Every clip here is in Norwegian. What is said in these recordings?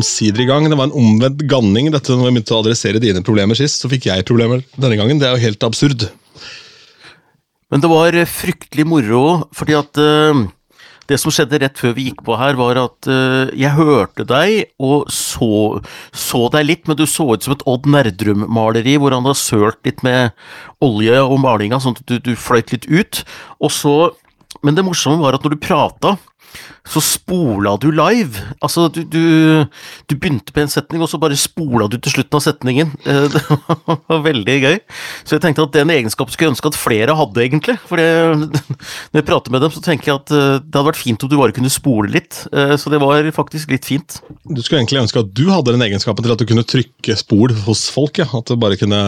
omsider i gang. Det var en omvendt ganning dette når vi begynte å adressere dine problemer sist. Så fikk jeg problemer denne gangen. Det er jo helt absurd. Men det var fryktelig moro, fordi at uh, det som skjedde rett før vi gikk på her, var at uh, jeg hørte deg og så, så, deg litt, men du så ut som et Odd Nerdrum-maleri hvor han har sølt litt med olje og malinga, sånn at du, du fløyt litt ut. Og så, men det morsomme var at når du prata, så spola du live. Altså, du, du, du, begynte på en setning, og så bare spola du til slutten av setningen. Det var veldig gøy. Så jeg tenkte at den egenskapen skulle jeg ønske at flere hadde, egentlig. For når jeg prater med dem, så tenker jeg at eh, det hadde vært fint om du bare kunne spole litt. Eh, så det var faktisk litt fint. Du skulle egentlig ønske at du hadde den egenskapen til at du kunne trykke spol hos folk, ja. At du bare kunne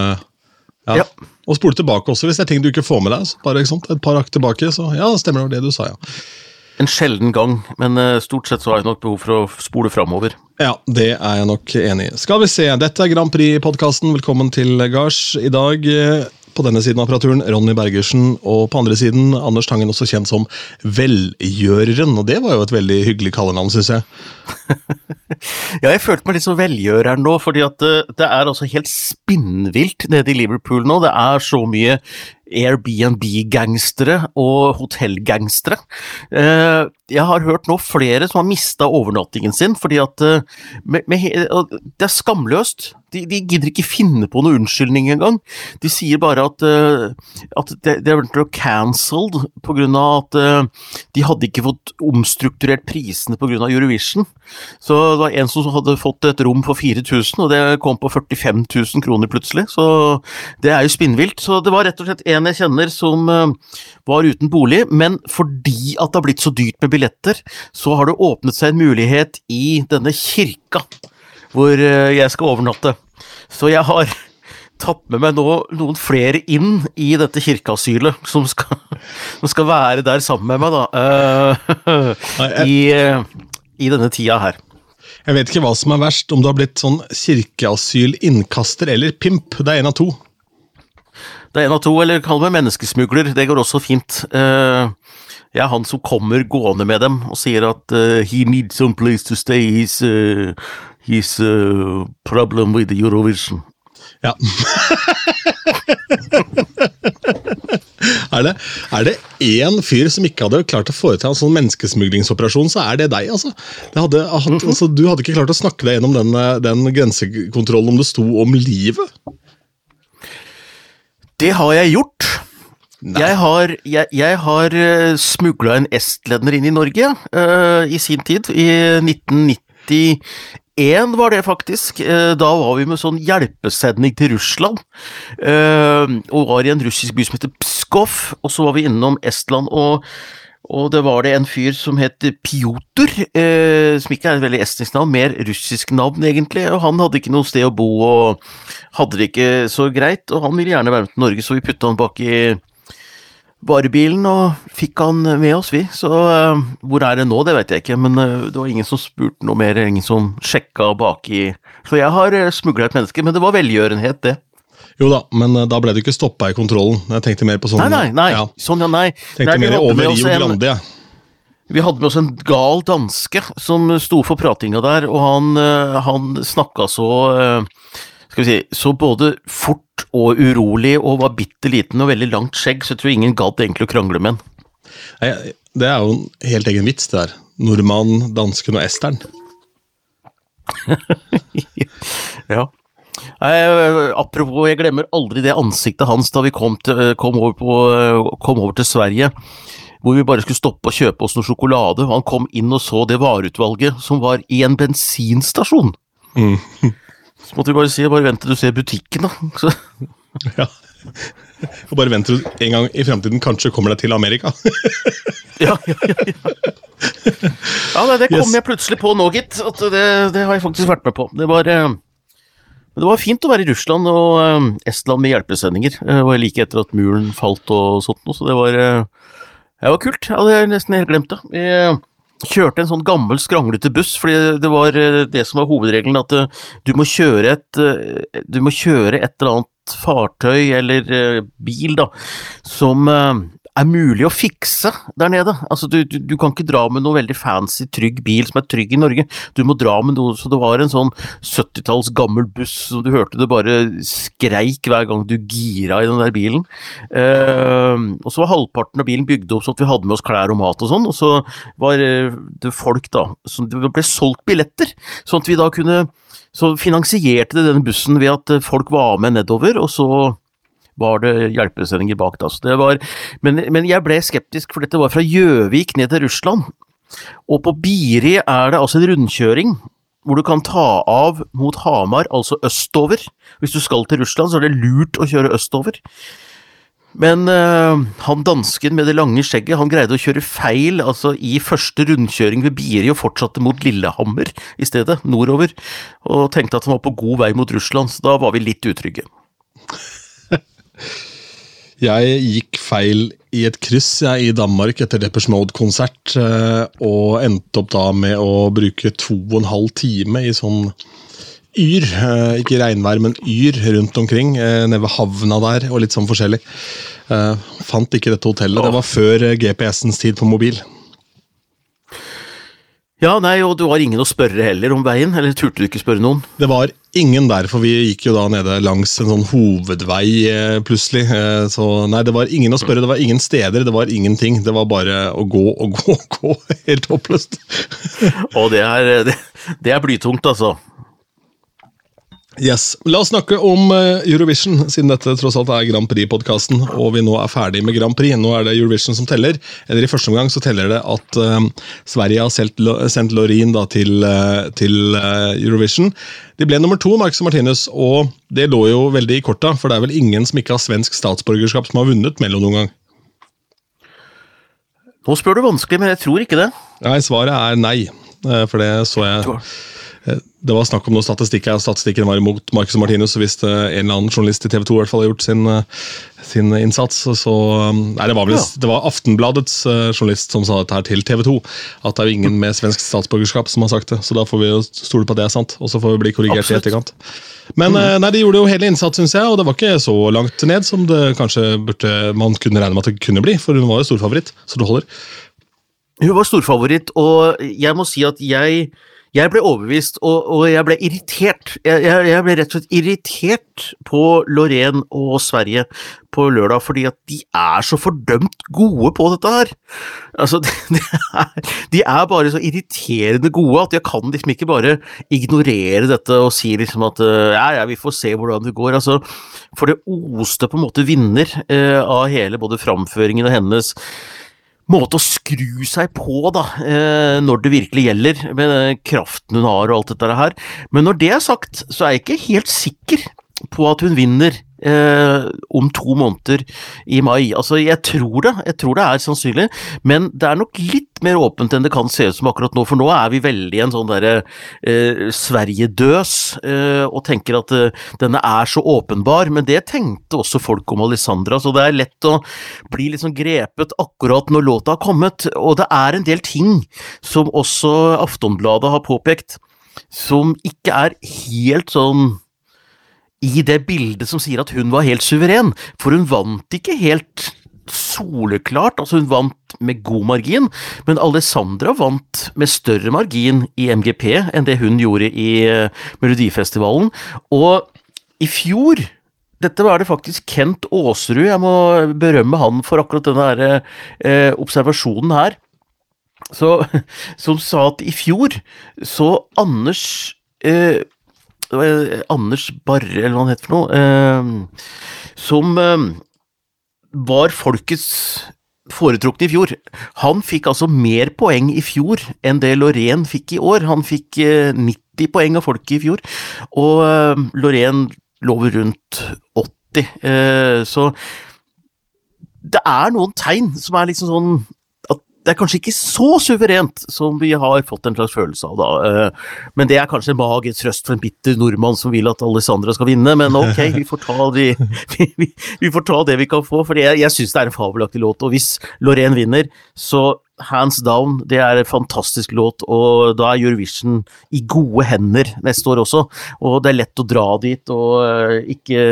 ja. ja. Og spole tilbake også, hvis det er ting du ikke får med deg. bare Et par akk tilbake, så ja, stemmer det det du sa, ja. En sjelden gang, men eh, stort sett så har jeg nok behov for å spole framover. Ja, det er jeg nok enig i. Skal vi se, dette er Grand Prix-podkasten. Velkommen til gards. I dag eh, på denne siden av apparaturen Ronny Bergersen, og på andre siden Anders Tangen, også kjent som Velgjøreren. Og det var jo et veldig hyggelig kallenavn, syns jeg. ja, jeg følte meg litt som velgjøreren nå, fordi at det, eh, det er altså helt spinnvilt nede i Liverpool nå. Det er så mye Airbnb-gangstere og hotellgangstere. Eh, jeg har hørt nå flere som har mista overnattingen sin fordi at eh, med, med, Det er skamløst. De, de, gidder ikke finne på noen unnskyldning engang. De sier bare at, uh, at det, det ble cancelled pga. at uh, de hadde ikke fått omstrukturert prisene pga. Eurovision. Så det var en som hadde fått et rom for 4000, og det kom på 45 000 kroner plutselig. Så det er jo spinnvilt. Så det var rett og slett en jeg kjenner som var uten bolig, men fordi at det har blitt så dyrt med billetter, så har det åpnet seg en mulighet i denne kirka hvor eh, jeg skal overnatte. Så jeg har tatt med meg nå noen flere inn i dette kirkeasylet, som skal, som skal være der sammen med meg, da. Uh, i, I, denne tida her. Jeg vet ikke hva som er verst, om du har blitt sånn kirkeasyl-innkaster eller pimp. Det er en av to. Det er en av to, eller kall meg menneskesmugler. Det går også fint. Uh, jeg er han som kommer gående med dem og sier at uh, he needs some place to stay. He's uh, his uh, problem with Eurovision. Ja. er det er det én fyr som ikke hadde klart å foreta en sånn menneskesmuglingsoperasjon, så er det deg. altså. Hadde, hatt, mm -hmm. altså du hadde ikke klart å snakke deg gjennom den, eh, den grensekontrollen om det sto om livet? Det har jeg gjort. Jeg har, jeg, har uh, smugla en estlender inn i Norge uh, i sin tid, i 1990 én var det faktisk. Eh, da var vi med sånn hjelpesending til Russland. Eh, og var i en russisk by som heter Pskov, og så var vi innom Estland. og og det var det en fyr som het Pjotr, eh, som ikke er et veldig estnisk navn, mer russisk navn egentlig, og han hadde ikke noe sted å bo og hadde det ikke så greit, og han ville gjerne være med til Norge, så vi putta han bak i varebilen og fikk han med oss, vi. Så uh, hvor er det nå, det vet jeg ikke, men uh, det var ingen som spurte noe mer, ingen som sjekka baki Så jeg har uh, smugla et menneske, men det var velgjørenhet, det. Jo da, men da ble du ikke stoppa i kontrollen. Jeg tenkte mer på sånn Nei, nei, nei. Ja. Sånn, ja, nei. Tenkte nei, mer over Rio Grande, jeg. Vi hadde med oss en gal danske som sto for pratinga der, og han, han snakka så skal vi si, så både fort og urolig og var bitte liten og veldig langt skjegg, så jeg tror ingen gadd egentlig å krangle med han. Det er jo en helt egen vits, det der. Nordmannen, dansken og esteren. ja. Eh, apropos, jeg glemmer aldri det ansiktet hans da vi kom, til, kom, over, på, kom over, til Sverige. Hvor vi bare skulle stoppe og kjøpe oss noe sjokolade. Han kom inn og så det vareutvalget som var i en bensinstasjon. Mm. Så måtte vi bare si bare vent til du ser butikken, da. Så. Ja. Og bare vent til du en gang i fremtiden kanskje kommer deg til Amerika. ja, ja, ja. ja. ja det, kom yes. jeg plutselig på nå, gitt. At det, det, har jeg faktisk vært med på. Det var, eh, det var fint å være i Russland og eh, Estland med hjelpesendinger. Det var like etter at muren falt og sånt noe, så det var, eh, det var kult. Jeg hadde nesten helt glemt det. Jeg, kjørte en sånn gammel, skranglete buss, fordi det var eh, det som var hovedregelen, at eh, du må kjøre et, eh, du må kjøre et eller annet fartøy eller bil da, som er mulig å fikse der nede. Altså, du, du, du, kan ikke dra med noe veldig fancy, trygg bil som er trygg i Norge. Du må dra med noe så det var en sånn 70-talls gammel buss som du hørte det bare skreik hver gang du gira i den der bilen. Uh, og så var halvparten av bilen bygd opp sånn at vi hadde med oss klær og mat og sånn, og så var det folk da, som det ble solgt billetter, sånn at vi da kunne så finansierte det denne bussen ved at folk var med nedover, og så var det hjelpesendinger bak. Da. Det var, men, men, jeg ble skeptisk, for dette var fra Gjøvik ned til Russland. Og på Biri er det altså en rundkjøring hvor du kan ta av mot Hamar, altså østover. Hvis du skal til Russland, så er det lurt å kjøre østover. Men øh, han dansken med det lange skjegget, han greide å kjøre feil altså i første rundkjøring ved Biri og fortsatte mot Lillehammer i stedet, nordover, og tenkte at han var på god vei mot Russland, så da var vi litt utrygge. Jeg gikk feil i et kryss jeg, i Danmark etter Deppers Mode-konsert, eh, og endte opp da med å bruke to og en halv time i sånn yr, eh, ikke regnvær, men yr rundt omkring, eh, nede ved havna der, og litt sånn forskjellig. Fant ikke dette hotellet. Det var før GPS-ens tid på mobil. Ja, nei, og du har ingen å spørre heller om veien, eller turte du ikke spørre noen? Det var ingen der, for vi gikk jo da nede langs en sånn hovedvei eh, plutselig. Eh, så nei, det var ingen å spørre, det var ingen steder, det var ingenting. Det var bare å gå og gå og gå. Helt håpløst. og det er, det, det er blytungt, altså. Yes. La oss snakke om eh, Eurovision, siden dette tross alt er Grand Prix-podkasten og vi nå er ferdig med Grand Prix. Nå er det Eurovision som teller. Eller I første omgang så teller det at uh, Sverige har sendt, sendt Loreen da, til, uh, til uh, Eurovision. De ble nummer to, Marcus Martinus, og det lå jo veldig i korta. For det er vel ingen som ikke har svensk statsborgerskap som har vunnet Mello noen gang? Nå spør du vanskelig, men jeg tror ikke det. Nei, Svaret er nei. For det så jeg det var snakk om noe statistikk her, statistikken var imot Marcus Martinus. Så hvis en eller annen journalist i TV 2 i hvert fall har gjort sin, eh, sin innsats, så um, Nei, det var, vel, det var Aftenbladets eh, journalist som sa dette her til TV 2. At det er jo ingen med svensk statsborgerskap som har sagt det. Så da får vi jo stole på at det er sant, og så får vi bli korrigert Absolutt. i etterkant. Men mm. nei, de gjorde jo hele innsats, syns jeg, og det var ikke så langt ned som det kanskje burde, man kunne regne med at det kunne bli, for hun var jo storfavoritt, så det holder. Hun var storfavoritt, og jeg må si at jeg jeg ble overbevist, og, og jeg ble irritert. Jeg, jeg, jeg, ble rett og slett irritert på Lorén og Sverige på lørdag, fordi at de er så fordømt gode på dette her. Altså, de, de, er, de er, bare så irriterende gode at jeg kan liksom ikke bare ignorere dette og si liksom at ja, ja, vi får se hvordan det går. Altså, for det oste på en måte vinner eh, av hele både framføringen og hennes måte å skru seg på, da, eh, når det virkelig gjelder, med kraften hun har og alt dette her. Men når det er sagt, så er jeg ikke helt sikker på at hun vinner eh, om to måneder i mai. Altså, jeg tror det, jeg tror det er sannsynlig, men det er nok litt mer åpent enn det kan se ut som akkurat nå, for nå er vi veldig en sånn derre eh, Sverigedøs eh, og tenker at eh, denne er så åpenbar, men det tenkte også folk om Alessandra, så det er lett å bli sånn grepet akkurat når låta har kommet, og det er en del ting som også Aftonbladet har påpekt, som ikke er helt sånn i det bildet som sier at hun var helt suveren, for hun vant ikke helt soleklart, altså hun vant med god margin, men Alessandra vant med større margin i MGP enn det hun gjorde i uh, Melodifestivalen, og i fjor dette var det faktisk Kent Aasrud, jeg må berømme han for akkurat denne her, eh, observasjonen her, så, som sa at i fjor så Anders eh, eh, Anders Barre, eller hva han heter for noe, eh, som eh, var folkets foretrukne i fjor. Han fikk altså mer poeng i fjor enn det Lorén fikk i år. Han fikk 90 poeng av folket i fjor, og Lorén lå rundt 80. Så det er noen tegn som er liksom sånn det er kanskje ikke så suverent som vi har fått en slags følelse av, da. Eh, men det er kanskje en magisk trøst for en bitter nordmann som vil at Alessandra skal vinne, men ok, vi får ta, de, vi, vi, vi får ta det vi kan få, for jeg, jeg syns det er en fabelaktig låt, og hvis Lorraine vinner, så hands down. Det er en fantastisk låt, og da er Eurovision i gode hender neste år også. Og det er lett å dra dit, og eh, ikke,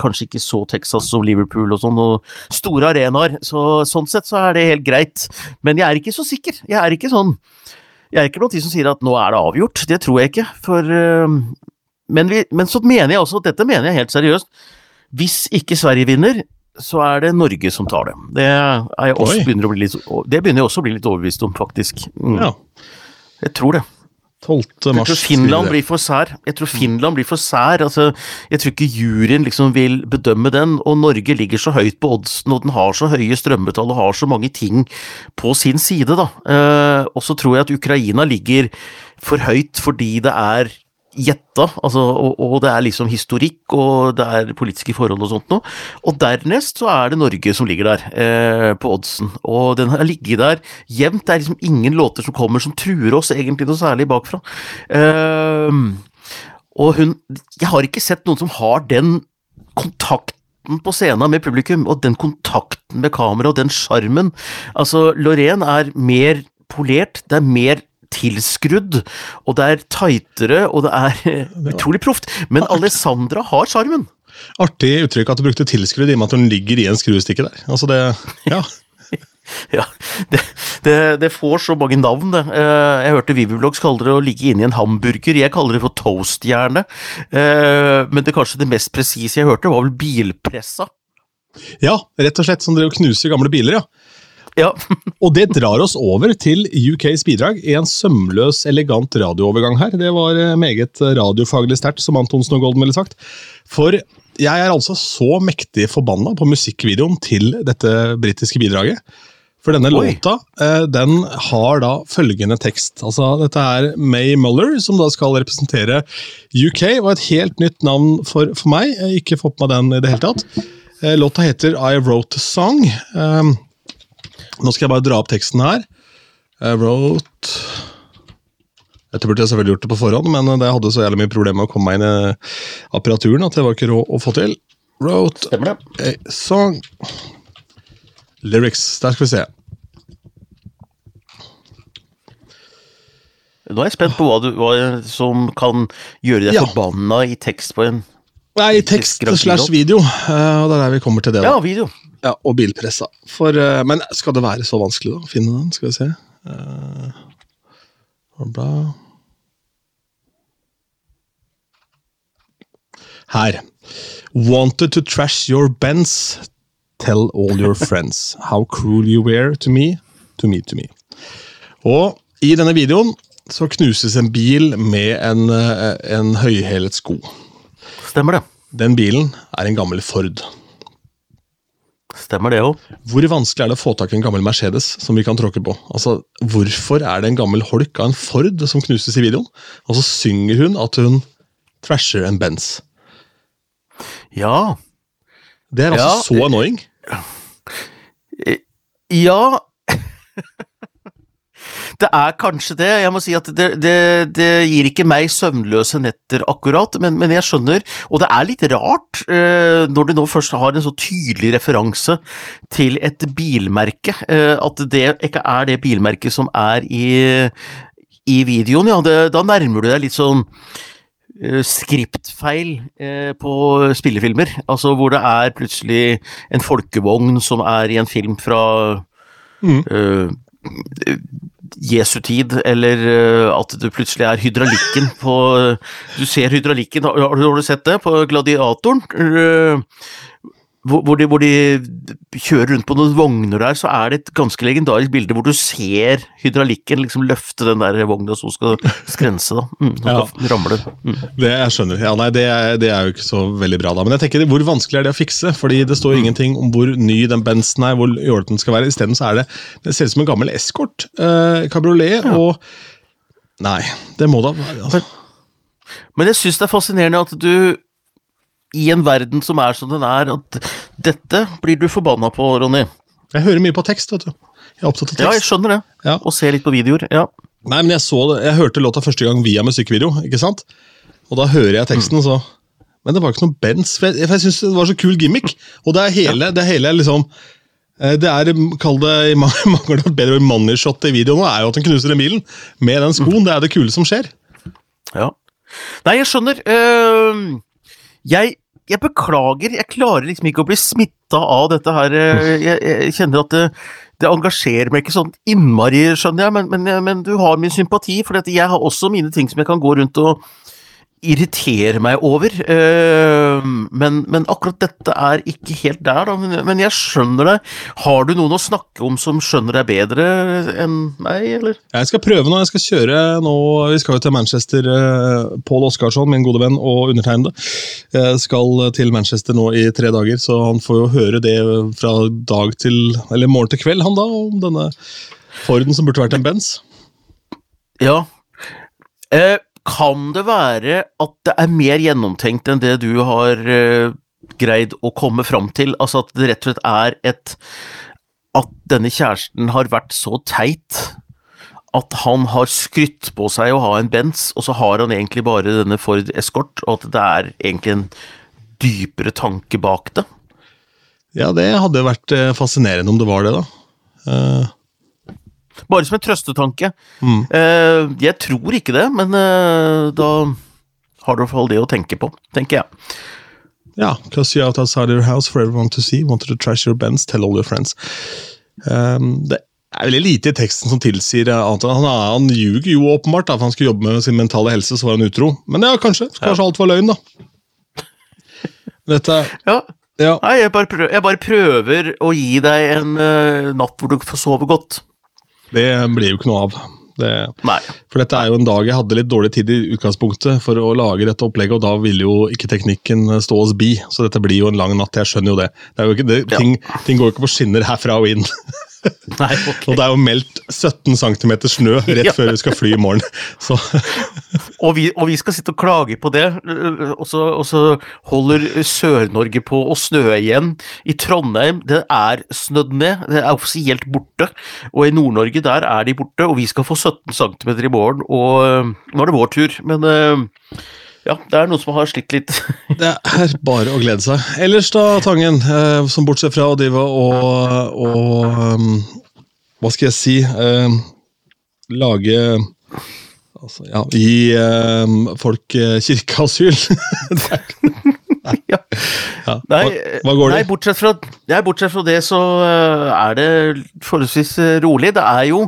kanskje ikke så Texas som Liverpool og sånn, og store arenaer. Så, sånn sett så er det helt greit. Men jeg er ikke så sikker. Jeg er ikke sånn Jeg er ikke blant de som sier at nå er det avgjort. Det tror jeg ikke. For eh, men, vi, men så mener jeg også, dette mener jeg helt seriøst, hvis ikke Sverige vinner, så er det Norge som tar det. Det, er begynner, litt, det begynner jeg også å bli litt overbevist om, faktisk. Mm. Ja. Jeg tror det. 12. Mars, Jeg tror Finland blir for sær. Jeg tror Finland blir for sær. Altså, jeg tror ikke juryen liksom vil bedømme den, og Norge ligger så høyt på oddsen, og den har så høye strømmetall og har så mange ting på sin side, da. Eh, og så tror jeg at Ukraina ligger for høyt fordi det er gjetta, altså, og, og, det er liksom historikk, og det er politiske forhold og sånt noe. Og dernest så er det Norge som ligger der, eh, på oddsen. Og den har ligget der jevnt. Det er liksom ingen låter som kommer som truer oss egentlig noe særlig bakfra. Eh, og hun Jeg har ikke sett noen som har den kontakten på scenen med publikum, og den kontakten med kamera, og den sjarmen. Altså, Lorraine er mer polert, det er mer tilskrudd, og det er tightere, og det er utrolig proft. Men Alessandra har sjarmen. Artig uttrykk at du brukte tilskrudd i og med at hun ligger i en skruestikke der. Altså det, ja. ja, det, det, det, får så mange navn, det. Eh, jeg hørte Viviblogs kalle det å ligge inni en hamburger. Jeg kaller det for toastjerne. Eh, men det kanskje det mest presise jeg hørte, var vel bilpressa. Ja, rett og slett. Som dere knuser gamle biler, ja. Ja. og det drar oss over til UKs bidrag i en sømløs, elegant radioovergang her. Det var eh, meget radiofaglig sterkt, som Antonsen og Golden ville sagt. For jeg er altså så mektig forbanna på musikkvideoen til dette britiske bidraget. For denne Oi. låta eh, den har da følgende tekst. Altså, Dette er May Muller, som da skal representere UK. og Et helt nytt navn for, for meg. Jeg ikke fått med den i det hele tatt. Eh, låta heter I Wrote a Song. Nå skal jeg bare dra opp teksten her. Jeg wrote Dette burde jeg selvfølgelig gjort det på forhånd, men jeg hadde så jævlig mye problemer med å komme meg inn i apparaturen at det var ikke råd å få til. Wrote a song Lyrics. Der skal vi se. Nå er jeg spent på hva, du, hva som kan gjøre deg ja. forbanna i tekst på en Nei, tekst slash video. Og det er der vi kommer til det. Da. Ja, video. Ja, Og bilpressa. For, uh, men skal det være så vanskelig da, å finne den? Skal vi se. Uh, bla. Her. Wanted to trash your Benz. Tell all your friends how cruel you were to me, to me, to me. Og i denne videoen så knuses en bil med en, en høyhælet sko. Stemmer det. Den bilen er en gammel Ford. Stemmer det òg. Hvor vanskelig er det å få tak i en gammel Mercedes som vi kan tråkke på? Altså, Hvorfor er det en gammel holk av en Ford som knuses i videoen? Og så synger hun at hun trasher en Benz. Ja. Det er altså ja. så annoying. Ja Det er kanskje det. Jeg må si at det, det, det gir ikke meg søvnløse netter, akkurat, men, men, jeg skjønner. Og det er litt rart, eh, når du nå først har en så tydelig referanse til et bilmerke, eh, at det ikke er det bilmerket som er i, i videoen. Ja, det, da nærmer du deg litt sånn eh, skriptfeil eh, på spillefilmer. Altså hvor det er plutselig en folkevogn som er i en film fra mm. eh, Jesu tid, eller uh, at det plutselig er hydraulikken på Du ser hydraulikken, har, du sett det? På Gladiatoren? Hvor de, hvor, de, kjører rundt på noen vogner der, så er det et ganske legendarisk bilde hvor du ser hydraulikken liksom løfte den der vogna som skal skrense, da. Mm, ja. skal ramle. Mm. Det jeg skjønner. Ja, nei, det er, det er, jo ikke så veldig bra, da. Men jeg tenker, hvor vanskelig er det å fikse? Fordi det står mm. ingenting om hvor ny den Bensen er, hvor jålete den skal være. Isteden så er det Det ser ut som en gammel eskort. Eh, kabriolet ja. og Nei, det må da være altså. Men jeg syns det er fascinerende at du i en verden som er som den er, at dette blir du forbanna på, Ronny. Jeg hører mye på tekst, vet du. Jeg er opptatt av tekst. Ja, jeg skjønner det. Ja. Og ser litt på videoer. ja. Nei, men jeg så det, jeg hørte låta første gang via musikkvideo, ikke sant? Og da hører jeg teksten, mm. så Men det var ikke noe Benz, for jeg, jeg syns det var så kul gimmick. Og det er hele, det er hele liksom Eh, Det er, kall det i ma- mangel av et bedre moneyshot i videoen, er jo at han knuser den bilen med den skoen. Det er det kule som skjer. Ja. Nei, jeg skjønner. Øhm, jeg, jeg beklager, jeg klarer liksom ikke å bli smitta av dette her. øh, Jeg, jeg kjenner at det, det engasjerer meg ikke sånn innmari, skjønner jeg, men, men, men du har min sympati, for jeg har også mine ting som jeg kan gå rundt og irritere meg over. Øhm, men, men akkurat dette er ikke helt der, da. Men, men jeg skjønner deg. Har du noen å snakke om som skjønner deg bedre enn meg, eller? Jeg skal prøve nå. Jeg skal kjøre nå Vi skal jo til Manchester. eh, Pål Oskarsson, min gode venn og undertegnede, eh, skal til Manchester nå i tre dager. Så han får jo høre det fra dag til Eller morgen til kveld, han da, om denne Forden som burde vært en Benz. Ja. Eh, kan det være at det er mer gjennomtenkt enn det du har uh, greid å komme fram til? Altså at det rett og slett er et At denne kjæresten har vært så teit at han har skrytt på seg å ha en Benz, og så har han egentlig bare denne Ford Escort, og at det er egentlig en dypere tanke bak det? Ja, det hadde vært eh, fascinerende om det var det, da. Eh, Bare som en trøstetanke. Mm. Eh, jeg tror ikke det, men eh, da har du i hvert fall det å tenke på, tenker jeg. Ja, because you're out outside your house for everyone to see. Wanted to trash your bands, tell all your friends. Um, det er veldig lite i teksten som tilsier annet han, han ljuger jo åpenbart. Da, for han skulle jobbe med sin mentale helse, så var han utro. Men ja, kanskje. Kanskje alt var løgn, da. Dette Ja, Ja. Nei, jeg bare, prøver, jeg bare prøver å gi deg en uh, natt hvor du får sove godt. Det blir jo ikke noe av. Det, for dette er jo en dag jeg hadde litt dårlig tid i utgangspunktet for å lage dette opplegget, og da ville jo ikke teknikken stå oss bi. Så dette blir jo en lang natt, jeg skjønner jo det. det, jo ikke, det Ja. ting, ting går jo ikke på skinner herfra og inn. Nei, okay. Og det er jo meldt 17 cm snø rett før vi skal fly i morgen. Så Og vi, og vi skal sitte og klage på det, og så, og så holder Sør-Norge på å snø igjen. I Trondheim det er snødd ned, det er offisielt borte. Og i Nord-Norge der er de borte, og vi skal få 17 cm i morgen. Og øh, nå er det vår tur, men øh, ja, det er noen som har slitt litt. det er bare å glede seg. Ellers da, Tangen, eh, som bortsett fra å drive og, og um, Hva skal jeg si eh, Lage altså, ja, Gi eh, folk kirkeasyl. ja. ja. Nei, hva, hva går nei, bortsett fra, nei, bortsett fra det, så er det forholdsvis rolig. Det er, jo,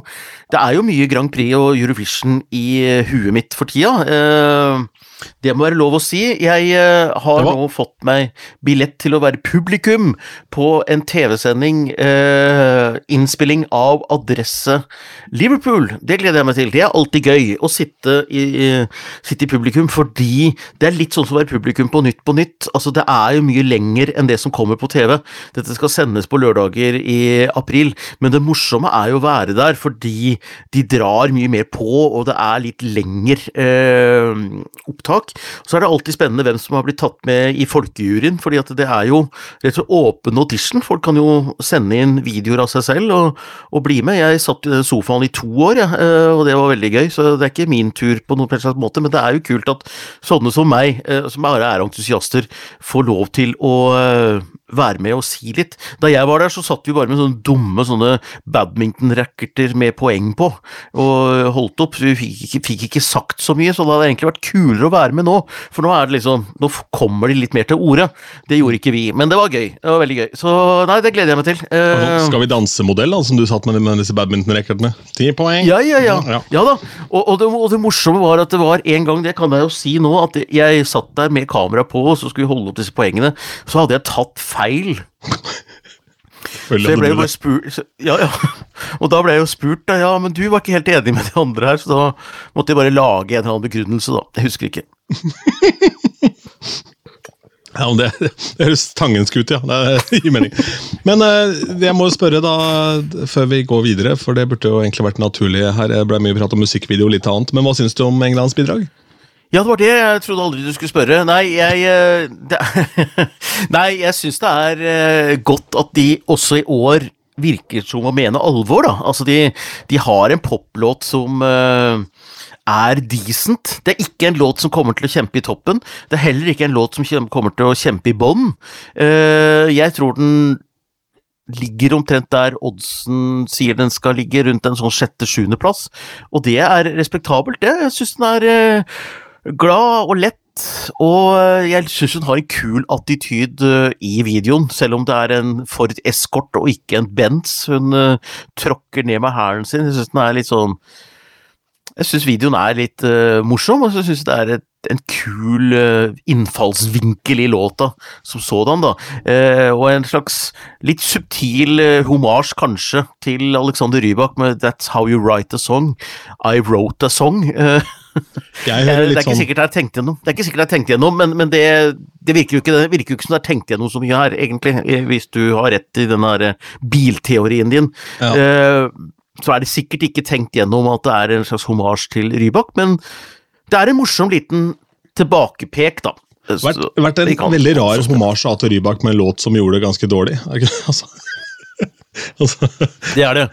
det er jo mye Grand Prix og Eurovision i øh, huet mitt for tida. Eh, det må være lov å si. Jeg øh, har nå fått meg billett til å være publikum på en TV-sending, eh, innspilling av Adresse Liverpool. Det gleder jeg meg til. Det er alltid gøy å sitte i, sitte i publikum, fordi det er litt sånn som å være publikum på Nytt på Nytt. Altså, det er jo mye lenger enn det som kommer på TV. Dette skal sendes på lørdager i april, men det morsomme er jo å være der, fordi de drar mye mer på, og det er litt lengre eh, opptak. Så er det alltid spennende hvem som har blitt tatt med i folkejuryen, fordi at det er jo rett og slett åpen audition. Folk kan jo sende inn videoer av seg selv og, og bli med. Jeg satt i sofaen i to år, jeg, eh, og det var veldig gøy, så det er ikke min tur på noen slags måte, men det er jo kult at sånne som meg, eh, som bare er entusiaster, får lov til å eh, være med og si litt. Da jeg var der, så satt vi bare med sånne dumme sånne badminton-racketer med poeng på, og holdt opp. Vi fikk ikke, fikk ikke sagt så mye, så det hadde egentlig vært kulere å være med nå. For nå er det liksom Nå kommer de litt mer til orde. Det gjorde ikke vi, men det var gøy. Det var veldig gøy. Så nei, det gleder jeg meg til. Uh, Skal vi danse-modell, da, som du satt med, med disse badminton-racketene? Ti poeng. ja, ja, ja. Ja. ja da. Og, og, det, og det morsomme var at det var en gang, det kan jeg jo si nå, at jeg satt der med kamera på, og så skulle vi holde opp disse poengene. Så hadde jeg tatt feil. Følger Så jeg ble jo bare spurt Ja, ja. Og da ble jeg jo spurt, da. Ja, men du var ikke helt enig med de andre her, så da måtte jeg bare lage en eller annen begrunnelse, da. Jeg husker ikke. Ja, men det, det høres tangensk ut, ja. Det gir mening. Men eh, jeg må jo spørre, da, før vi går videre, for det burde jo egentlig vært naturlig her. Det ble mye prat om musikkvideo og litt annet, men hva syns du om Englands bidrag? Ja, det var det. Jeg trodde aldri du skulle spørre. Nei, jeg eh, det, Nei, jeg syns det er eh, godt at de også i år virker som å mene alvor, da. Altså, de, de har en poplåt som eh, er decent. Det er ikke en låt som kommer til å kjempe i toppen. Det er heller ikke en låt som kommer til å kjempe i bånn. Jeg tror den ligger omtrent der oddsen sier den skal ligge, rundt en sånn sjette-sjuendeplass. Og det er respektabelt, det. Jeg syns den er glad og lett. Og eh, jeg syns hun har en kul attityd eh, i videoen, selv om det er en Ford Escort og ikke en Benz. Hun uh, tråkker ned med hælen sin. Jeg syns den er litt sånn Jeg syns videoen er litt uh, morsom, og så syns jeg det er et en kul innfallsvinkel i låta som sådan, da. Og en slags litt subtil uh, homasj, kanskje, til Alexander Rybak med 'That's how you write a song'. I wrote a song. det er ikke sånn... sikkert jeg har gjennom, det er ikke sikkert jeg har tenkt gjennom, men, men det, det, virker jo ikke, det virker jo ikke som det er tenkt gjennom så mye her, egentlig, hvis du har rett i den der bilteorien din. Ja. så er det sikkert ikke tenkt gjennom at det er en slags homasj til Rybak, men det er en morsom liten tilbakepek, da. Det Vært, vært en veldig rar homasj til Rybak med en låt som gjorde det ganske dårlig. altså. altså. Det er det.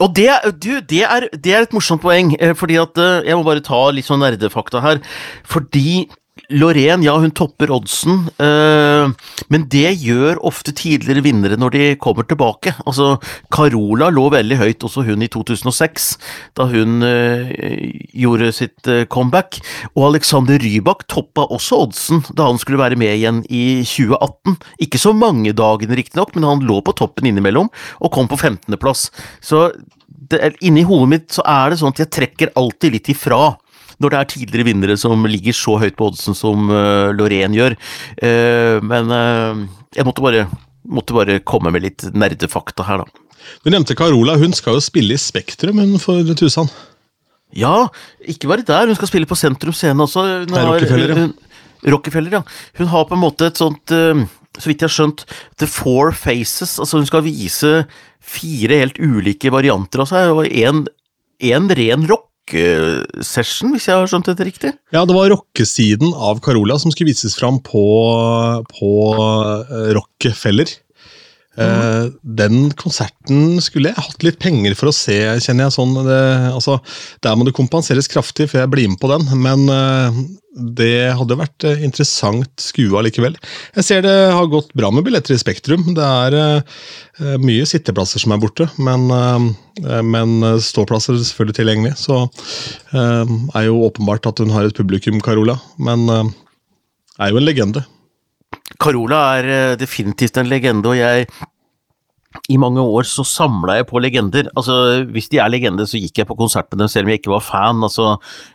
Og det, du, det, er, det, er, et morsomt poeng, eh, fordi at eh, Jeg må bare ta litt sånn nerdefakta her. Fordi Lorén, ja, hun topper oddsen, øh, men det gjør ofte tidligere vinnere når de kommer tilbake. Altså, Carola lå veldig høyt, også hun i 2006, da hun øh, gjorde sitt øh, comeback. Og Alexander Rybak toppa også oddsen da han skulle være med igjen i 2018. Ikke så mange dagene, riktignok, men han lå på toppen innimellom, og kom på 15.-plass. Så det, inni hodet mitt så er det sånn at jeg trekker alltid litt ifra når det er tidligere vinnere som ligger så høyt på oddsen som uh, Lorraine gjør. Uh, men uh, jeg måtte bare, måtte bare, komme med litt nerdefakta her, da. Du nevnte Carola. Hun skal jo spille i Spektrum hun for Tusan? Ja, ikke bare der. Hun skal spille på Sentrum Scene også. Hun har, Rockefeller, ja. Hun, Rockefeller, ja. Hun har på en måte et sånt så vidt jeg har skjønt, The Four Faces. Altså hun skal vise fire helt ulike varianter av seg, og én ren rock rockesession, hvis jeg har skjønt dette riktig? Ja, det var rockesiden av Carola som skulle vises fram på, på eh, Rockefeller. Mm. Den konserten skulle jeg hatt litt penger for å se, kjenner jeg. sånn. Det, altså, der må det kompenseres kraftig før jeg blir med på den, men uh, det hadde vært uh, interessant skue allikevel. Jeg ser det har gått bra med billetter i Spektrum. Det er uh, mye sitteplasser som er borte, men, men ståplasser er selvfølgelig tilgjengelig. Så er jo åpenbart at hun har et publikum, Carola, men er jo en legende. Carola er eh, definitivt en legende, og jeg i mange år så samla jeg på legender. Altså, Hvis de er legender, så gikk jeg på konsert med dem selv om jeg ikke var fan. Altså,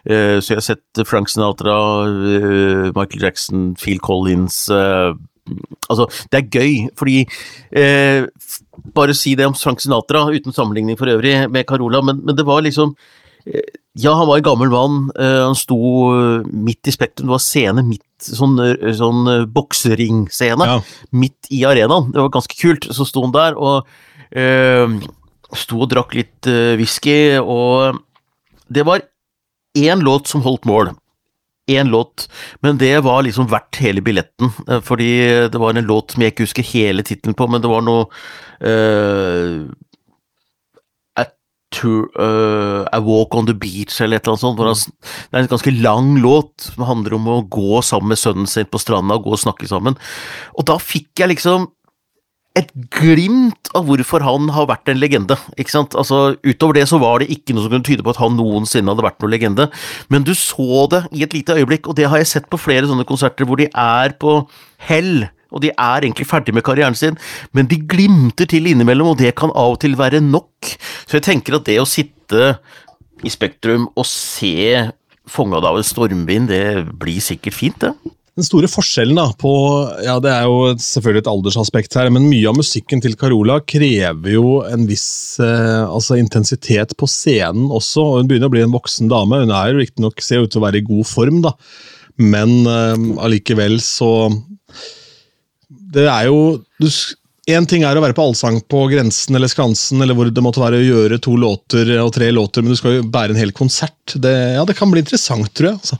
uh, så jeg har sett Frank Sinatra, uh, Michael Jackson, Phil Collins Altså, det er gøy, fordi Bare si det om Frank Sinatra, uten sammenligning for øvrig, med Carola, men, men det var liksom ja, han var en gammel mann. Han sto midt i Spektrum. Det var scene midt sånn, sånn bokseringscene ja. midt i arenaen. Det var ganske kult. Så sto han der og øh, sto og drakk litt øh, whisky, og det var én låt som holdt mål. Én låt, men det var liksom verdt hele billetten. Fordi det var en låt som jeg ikke husker hele tittelen på, men det var noe øh, to, uh, A Walk on the Beach eller et eller annet sånt. Han, det er en ganske lang låt som handler om å gå sammen med sønnen sin på stranda og gå og snakke sammen. Og da fikk jeg liksom et glimt av hvorfor han har vært en legende. ikke sant? Altså, Utover det så var det ikke noe som kunne tyde på at han noensinne hadde vært noen legende, men du så det i et lite øyeblikk, og det har jeg sett på flere sånne konserter hvor de er på hell og de er egentlig ferdig med karrieren sin, men de glimter til innimellom, og det kan av og til være nok. Så jeg tenker at det å sitte i Spektrum og se Fanga av en stormvind, det blir sikkert fint, det. Den store forskjellen da, på ja Det er jo selvfølgelig et aldersaspekt her, men mye av musikken til Carola krever jo en viss eh, altså intensitet på scenen også. og Hun begynner å bli en voksen dame. Hun er jo riktignok ser ut til å være i god form, da, men eh, allikevel så det er jo Én ting er å være på allsang på Grensen eller Skansen, eller hvor det måtte være å gjøre to låter og tre låter, men du skal jo bære en hel konsert. Det, ja, det kan bli interessant, tror jeg. altså.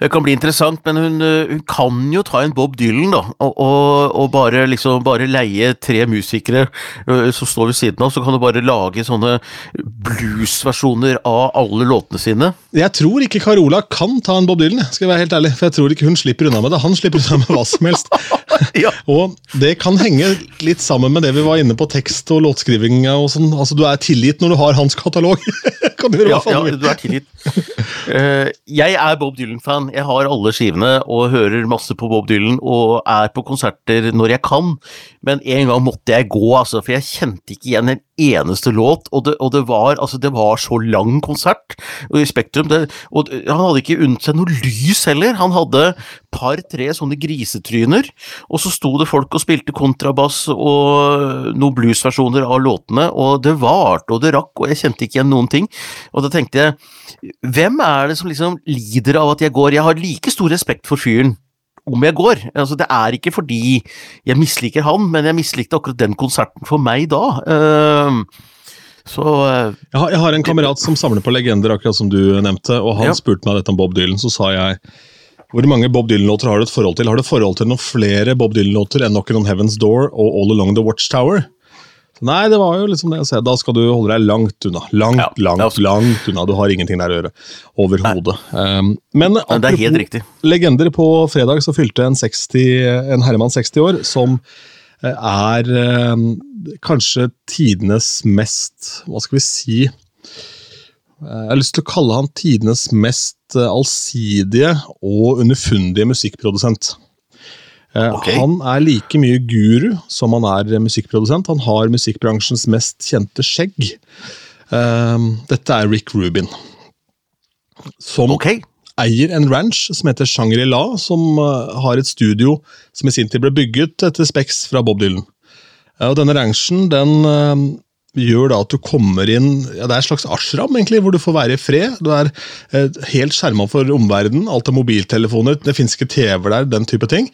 Det kan bli interessant, men hun, eh, hun, kan jo ta en Bob Dylan, da. Og, og, og bare, liksom, bare leie tre musikere uh, som står ved siden av, så kan du bare lage sånne bluesversjoner av alle låtene sine. Jeg tror ikke Carola kan ta en Bob Dylan, skal jeg være helt ærlig. For jeg tror ikke hun slipper unna med det. Han slipper unna med hva som helst. Ja. Og det kan henge litt sammen med det vi var inne på tekst og låtskriving og sånn. Altså, du er tilgitt når du har hans katalog. kan du gjøre Ja, hva faen ja, du vil. du er tilgitt. Uh, jeg er Bob Dylan-fan. Jeg har alle skivene og hører masse på Bob Dylan og er på konserter når jeg kan. Men en gang måtte jeg gå, altså, for jeg kjente ikke igjen en eneste låt. Og det, og det, var, altså, det var så lang konsert i Spektrum. Det, og han hadde ikke unnet seg noe lys heller. Han hadde par-tre sånne grisetryner, og så sto det folk og spilte kontrabass og noen bluesversjoner av låtene, og det varte og det rakk, og jeg kjente ikke igjen noen ting. Og da tenkte jeg, hvem er det som liksom lider av at jeg går? Jeg har like stor respekt for fyren om jeg går. Altså, det er ikke fordi jeg misliker han, men jeg mislikte akkurat den konserten for meg da. Ehm, så eh, Jeg har, jeg har en kamerat som samler på legender, akkurat som du nevnte. og Han Ja. spurte meg dette om Bob Dylan, så sa jeg hvor mange Bob Dylan-låter har du et forhold til? Har du et forhold til noen flere Bob Dylan-låter enn Knockin' on Heaven's Door og All Along the Watchtower? Nei, det var jo liksom det jeg sa. Da skal du holde deg langt unna. Langt, Ja, langt, også- langt unna. Du har ingenting der å gjøre. Overhodet. Um, men Men det er helt riktig. legender, på fredag så fylte en, 60, en herremann 60 år, som eh, er eh, kanskje tidenes mest Hva skal vi si? Eh, Jeg har lyst til å kalle han tidenes mest eh, allsidige og underfundige musikkprodusent. Eh, Ok. Han er like mye guru som han er musikkprodusent. Han har musikkbransjens mest kjente skjegg. Eh, Dette er Rick Rubin. Som okay. eier en ranch som heter Shangri-La, som eh, har et studio som i sin tid ble bygget etter Specs fra Bob Dylan. Og denne ranchen den gjør da at du kommer inn ja, Det er et slags ashram, egentlig, hvor du får være i fred. Du er eh, helt skjerma for omverdenen. Alt er mobiltelefoner, det fins ikke TV der, den type ting.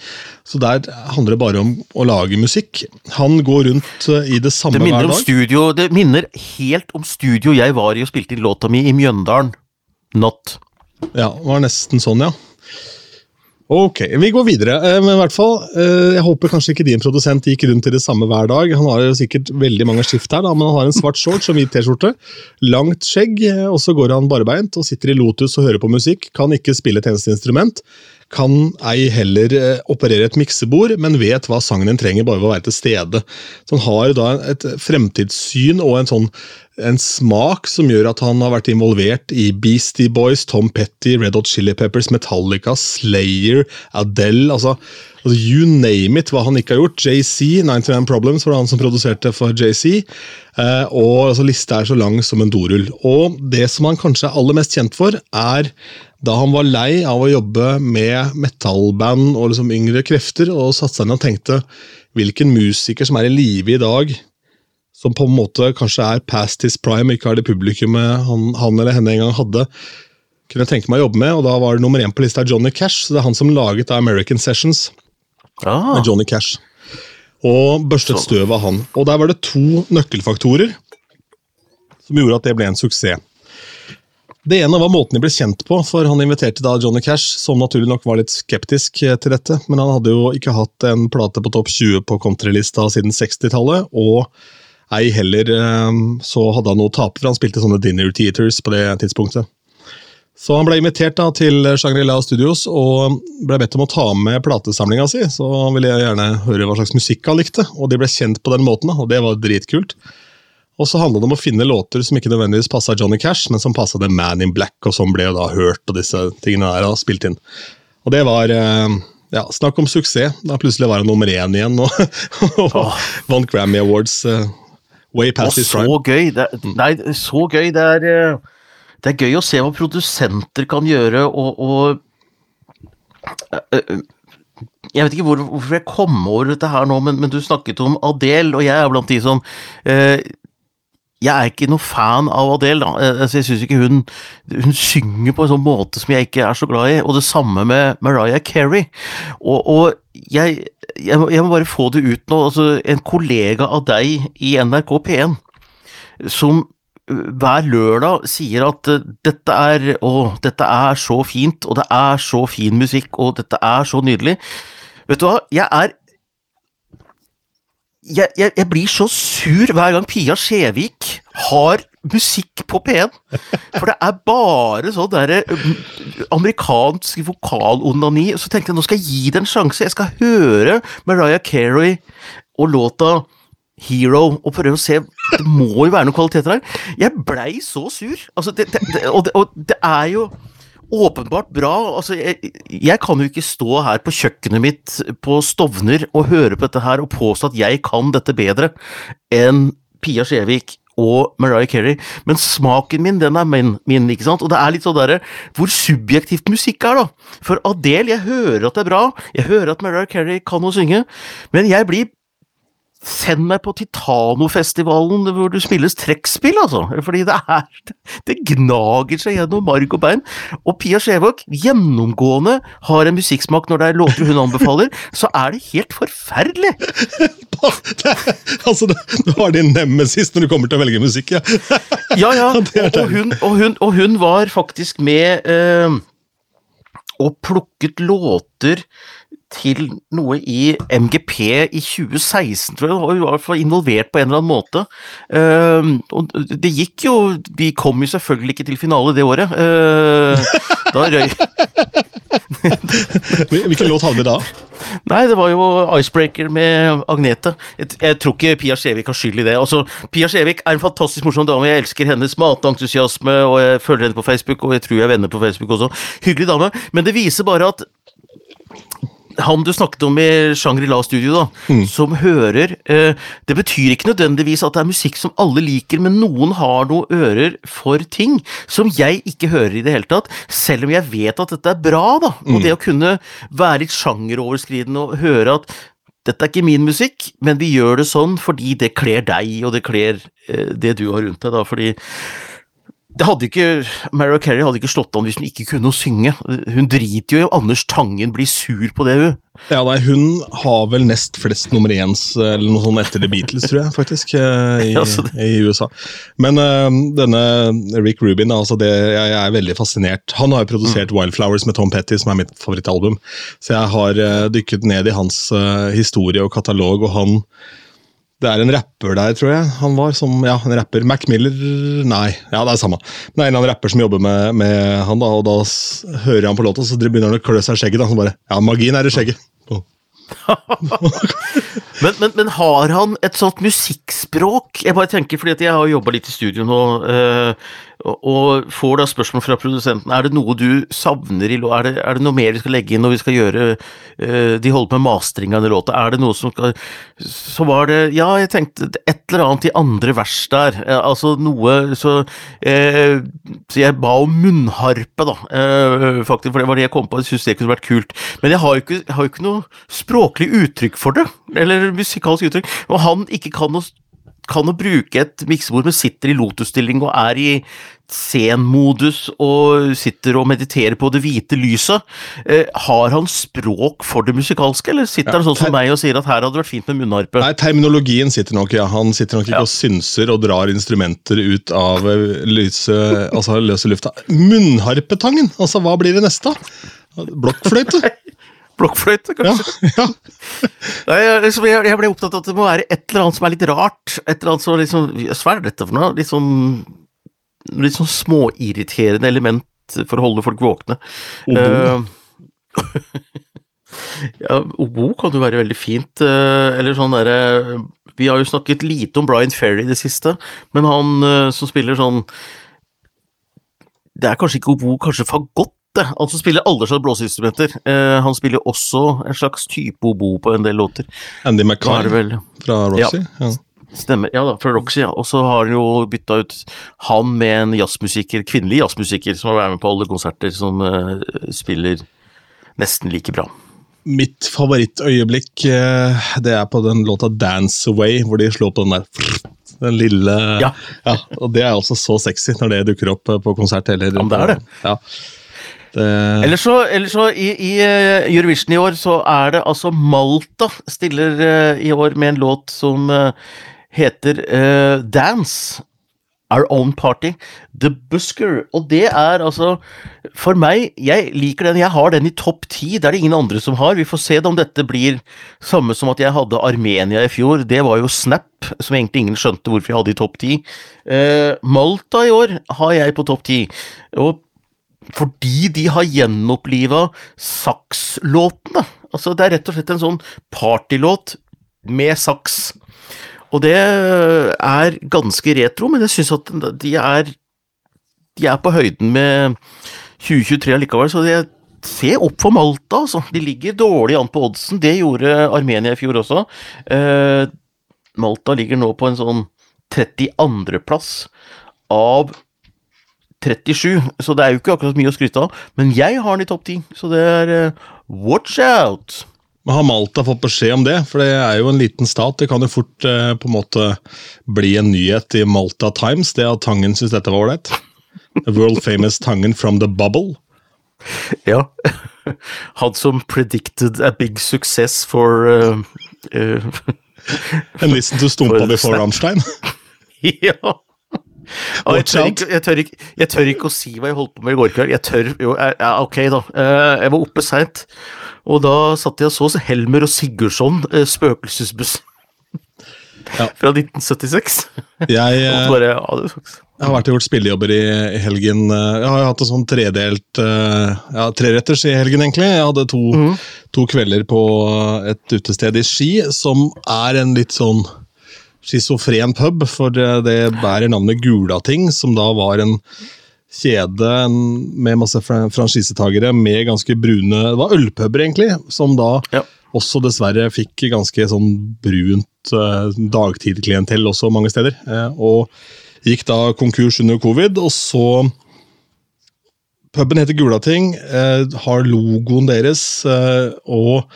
Så der handler det bare om å lage musikk. Han går rundt eh, i det samme Det hver dag. studio Det minner helt om studio jeg var i og spilte inn låta mi i Mjøndalen. Not. Ja, det var nesten sånn, ja. Ok, vi går videre. Eh, Men i hvert fall, eh, jeg håper kanskje ikke din produsent gikk rundt i det samme hver dag. Han har jo sikkert veldig mange skift her, da, men han har en svart shorts og hvit T-skjorte. Langt skjegg, eh, og så går han barbeint og sitter i Lotus og hører på musikk. Kan ikke spille et eneste instrument. Kan ei heller eh, operere et miksebord, men vet hva sangen din trenger bare ved å være til stede. Så han har da et fremtidssyn og en sånn en smak som gjør at han har vært involvert i Beastie Boys, Tom Petty, Red Hot Chili Peppers, Metallica, Slayer, Adele altså, altså You name it, hva han ikke har gjort. JC, 99 Problems, var det han som produserte for JC. Eh, og altså, Lista er så lang som en dorull. Og det som han kanskje er aller mest kjent for, er da han var lei av å jobbe med metallband og liksom yngre krefter, og satte seg ned og tenkte hvilken musiker som er i live i dag, som på en måte kanskje er past his prime, ikke har det publikummet han, han eller henne en gang hadde, kunne jeg tenke meg å jobbe med, og da var det nummer én på lista Johnny Cash, så det er han som laget American Sessions Ah, med Johnny Cash. Og børstet støv av han. Og der var det to nøkkelfaktorer som gjorde at det ble en suksess. Det ene var måten de ble kjent på, for han inviterte da Johnny Cash, som naturlig nok var litt skeptisk eh, til dette, men han hadde jo ikke hatt en plate på topp 20 på countrylista siden 60-tallet, og ei heller eh, så hadde han noe å tape, for han spilte sånne dinner theaters på det tidspunktet. Så han ble invitert da til Shangri-La Studios og ble bedt om å ta med platesamlinga si. Så han ville gjerne høre hva slags musikk han likte, og de ble kjent på den måten. og det var dritkult. Og så handla det om å finne låter som ikke nødvendigvis passa Johnny Cash, men som passa The Man in Black, og som ble jo da hørt, og disse tingene der og spilt inn. Og det var eh, ja, Snakk om suksess. Da plutselig var han nummer én igjen og, og vant Grammy Awards. Uh, way past past his så prime. gøy. Det, er- nei, så gøy. Det er, eh, det er gøy å se hva produsenter kan gjøre, og, og eh, eh, Jeg vet ikke hvor, hvorfor jeg kom over dette her nå, men, men du snakket om Adele, og jeg er blant de som eh, jeg er ikke noe fan av Adele. Da. Eh, Altså, jeg synes ikke hun, hun synger på en sånn måte som jeg ikke er så glad i. Og det samme med Mariah Carey. Og, og jeg, jeg, jeg må bare få det ut nå. Altså, en kollega av deg i NRK P1 som øh, hver lørdag sier at øh, dette er, å, dette er så fint, og det er så fin musikk, og dette er så nydelig. Vet du hva, jeg er jeg, jeg, jeg blir så sur hver gang Pia Skjevik har musikk på P1. For det er bare sånn derre mm, amerikansk vokalonani. Så tenkte jeg nå skal jeg gi det en sjanse. Jeg skal høre Mariah Carey og låta Hero og prøve å se Det må jo være noen kvaliteter her. Jeg blei så sur. Altså, det, det, det, og, og det er jo åpenbart bra. Altså, jeg, jeg, kan jo ikke stå her på kjøkkenet mitt på Stovner og høre på dette her og påstå at jeg kan dette bedre enn Pia Skjevik og Mariah Carey, men smaken min, den er min, min, ikke sant? Og det er litt sånn derre hvor subjektivt musikk er, da. For Adele, jeg hører at det er bra, jeg hører at Mariah Carey kan å synge, men jeg blir Send meg på Titanofestivalen hvor du spilles trekkspill, altså. Fordi det er Det gnager seg gjennom marg og bein. Og Pia Skjevåg, gjennomgående har en musikksmak når det er låter hun anbefaler, så er det helt forferdelig! altså, du har din nemesis når du kommer til å velge musikk, ja. ja, ja. Og hun, og, hun, og hun, var faktisk med øh, og plukket låter til noe i MGP i 2016, tror jeg. Hun var i hvert fall involvert på en eller annen måte. Uh, og det gikk jo Vi kom jo selvfølgelig ikke til finale det året. Uh, da røy Hvilken låt hadde vi da? Nei, det var jo Icebreaker med Agnete. Jeg, jeg tror ikke Pia Skjevik har skyld i det. Altså, Pia Skjevik er en fantastisk morsom dame. Jeg elsker hennes matentusiasme, og jeg følger henne på Facebook, og jeg tror jeg er venner på Facebook også. Hyggelig dame. Men det viser bare at han du snakket om i Shangri-La-studio, da, mm. som hører eh, Det betyr ikke nødvendigvis at det er musikk som alle liker, men noen har noen ører for ting som jeg ikke hører i det hele tatt, selv om jeg vet at dette er bra, da. Mm. Og det å kunne være litt sjangeroverskridende og høre at dette er ikke min musikk, men vi gjør det sånn fordi det kler deg, og det kler eh, det du har rundt deg, da, fordi det hadde ikke, Mariah Carey hadde ikke slått an hvis hun ikke kunne å synge. Hun driter jo i Anders Tangen blir sur på det, hun. Ja, nei, Hun har vel nest flest nummer éns eller noe sånt etter The Beatles, tror jeg, faktisk, eh, i, i USA. Men uh, denne Rick Rubin, altså det, jeg, er veldig fascinert. Han har jo produsert mm. Wildflowers med Tom Petty, som er mitt favorittalbum. Så jeg har uh, dykket ned i hans uh, historie og katalog, og han det er en rapper der, tror jeg. Han var som, ja, en rapper. Mac Miller Nei, ja, det er samme. Men det er en eller annen rapper som jobber med, med han, da, og da hører han på låta, så begynner han å klø seg i skjegget. da, så bare, Ja, magien er i skjegget. men, men, men, har han et sånt musikkspråk? Jeg bare tenker, fordi jeg har jobba litt i studio nå. Øh, og får da spørsmål fra produsenten er det noe du savner i er er det noe mer vi skal legge inn når vi skal gjøre uh, De holder på med mastring av den låta. Er det noe som skal Så var det Ja, jeg tenkte et eller annet i andre vers der. Uh, altså noe så uh, Så jeg ba om munnharpe, da, faktisk, for det var det jeg kom på. Jeg syntes det kunne vært kult. Men jeg har jo ikke, har jo ikke noe språklig uttrykk for det. Eller musikalsk uttrykk. Og han ikke kan å, kan å bruke et miksebord, men sitter i lotusstilling og er i zen-modus og sitter og mediterer på det hvite lyset. Eh, har han språk for det musikalske, eller sitter ja, han sånn som meg og sier at her hadde det vært fint med munnharpe? Nei, terminologien sitter nok, ja. Han sitter nok ikke ja. og synser og drar instrumenter ut av eh, lyse, altså løse lufta. Munnharpetangen! Altså, hva blir det neste? Blokkfløyte? Blokkfløyte, kanskje? Ja, ja. Nei, liksom, jeg, jeg, ble opptatt av at det må være et eller annet som er litt rart. Et eller annet som liksom Hva er dette for noe? Litt sånn, litt sånn småirriterende element for å holde folk våkne. Obo. Uh, ja, obo kan jo være veldig fint. Uh, eller sånn derre Vi har jo snakket lite om Brian Ferry i det siste, men han uh, som spiller sånn Det er kanskje ikke obo, kanskje fagott? Han som spiller alle slags blåseinstrumenter. Uh, han spiller også en slags type obo på en del låter. Andy Mackay fra Roxy? Ja. ja. Stemmer. Ja da, fra Roxy, ja. Og så har han jo bytta ut han med en jazzmusiker, kvinnelig jazzmusiker, som har vært med på alle konserter, som uh, spiller nesten like bra. Mitt favorittøyeblikk, uh, det er på den låta 'Dance Away', hvor de slår på den der den lille ja. ja. Og det er også så sexy når det dukker opp på konsert. Eller, ja, det er det. Ja. Det... Eller så, eller så i, i, eh, Eurovision i år så er det altså Malta stiller uh, i år med en låt som uh, heter uh, Dance. Our Own Party, The Busker. Og det er altså For meg, jeg liker den. Jeg har den i topp ti. Det er det ingen andre som har. Vi får se om dette blir samme som at jeg hadde Armenia i fjor. Det var jo Snap, som egentlig ingen skjønte hvorfor jeg hadde i topp ti. Eh, Malta i år har jeg på topp ti. Og fordi de har gjenoppliva sakslåtene. Altså, det er rett og slett en sånn partylåt med saks. Og det er ganske retro, men jeg syns at de er De er på høyden med 2023 allikevel, så det ser opp for Malta, altså. De ligger dårlig an på oddsen. Det gjorde Armenia i fjor også. Eh, Malta ligger nå på en sånn 32.-plass av 37, så det er jo ikke akkurat mye å skryte av. Men jeg har den i topp 10, så det er uh, watch out! Men Har Malta fått beskjed om det? For det er jo en liten stat. Det kan jo fort uh, på en måte bli en nyhet i Malta Times, det at Tangen syns dette var ålreit. The world famous Tangen from the bubble. Ja. Han som predicted a big success for uh, uh, And listen to Stumpa before Ramstein. ja. Og jeg, tør ikke, jeg, tør ikke, jeg, tør ikke, å si hva jeg holdt på med i går kveld. Jeg tør jo, ja, Ok, da. Eh, jeg var oppe seint, og da satt jeg og så Helmer og Sigurdsson, eh, Spøkelsesbuss. Ja. Fra 1976. Jeg, bare, jeg har vært og gjort spillejobber i, i, helgen. Jeg har hatt en sånn tredelt ja, treretters i helgen, egentlig. Jeg hadde to, mm. to kvelder på et utested i Ski, som er en litt sånn schizofren pub, for det bærer navnet Gulating, som da var en kjede med masse franchisetagere med ganske brune Det var ølpuber, egentlig, som da ja. også dessverre fikk ganske sånn brunt uh, dagtidklientell også mange steder. Uh, og gikk da konkurs under covid, og så Puben heter Gulating, uh, har logoen deres, og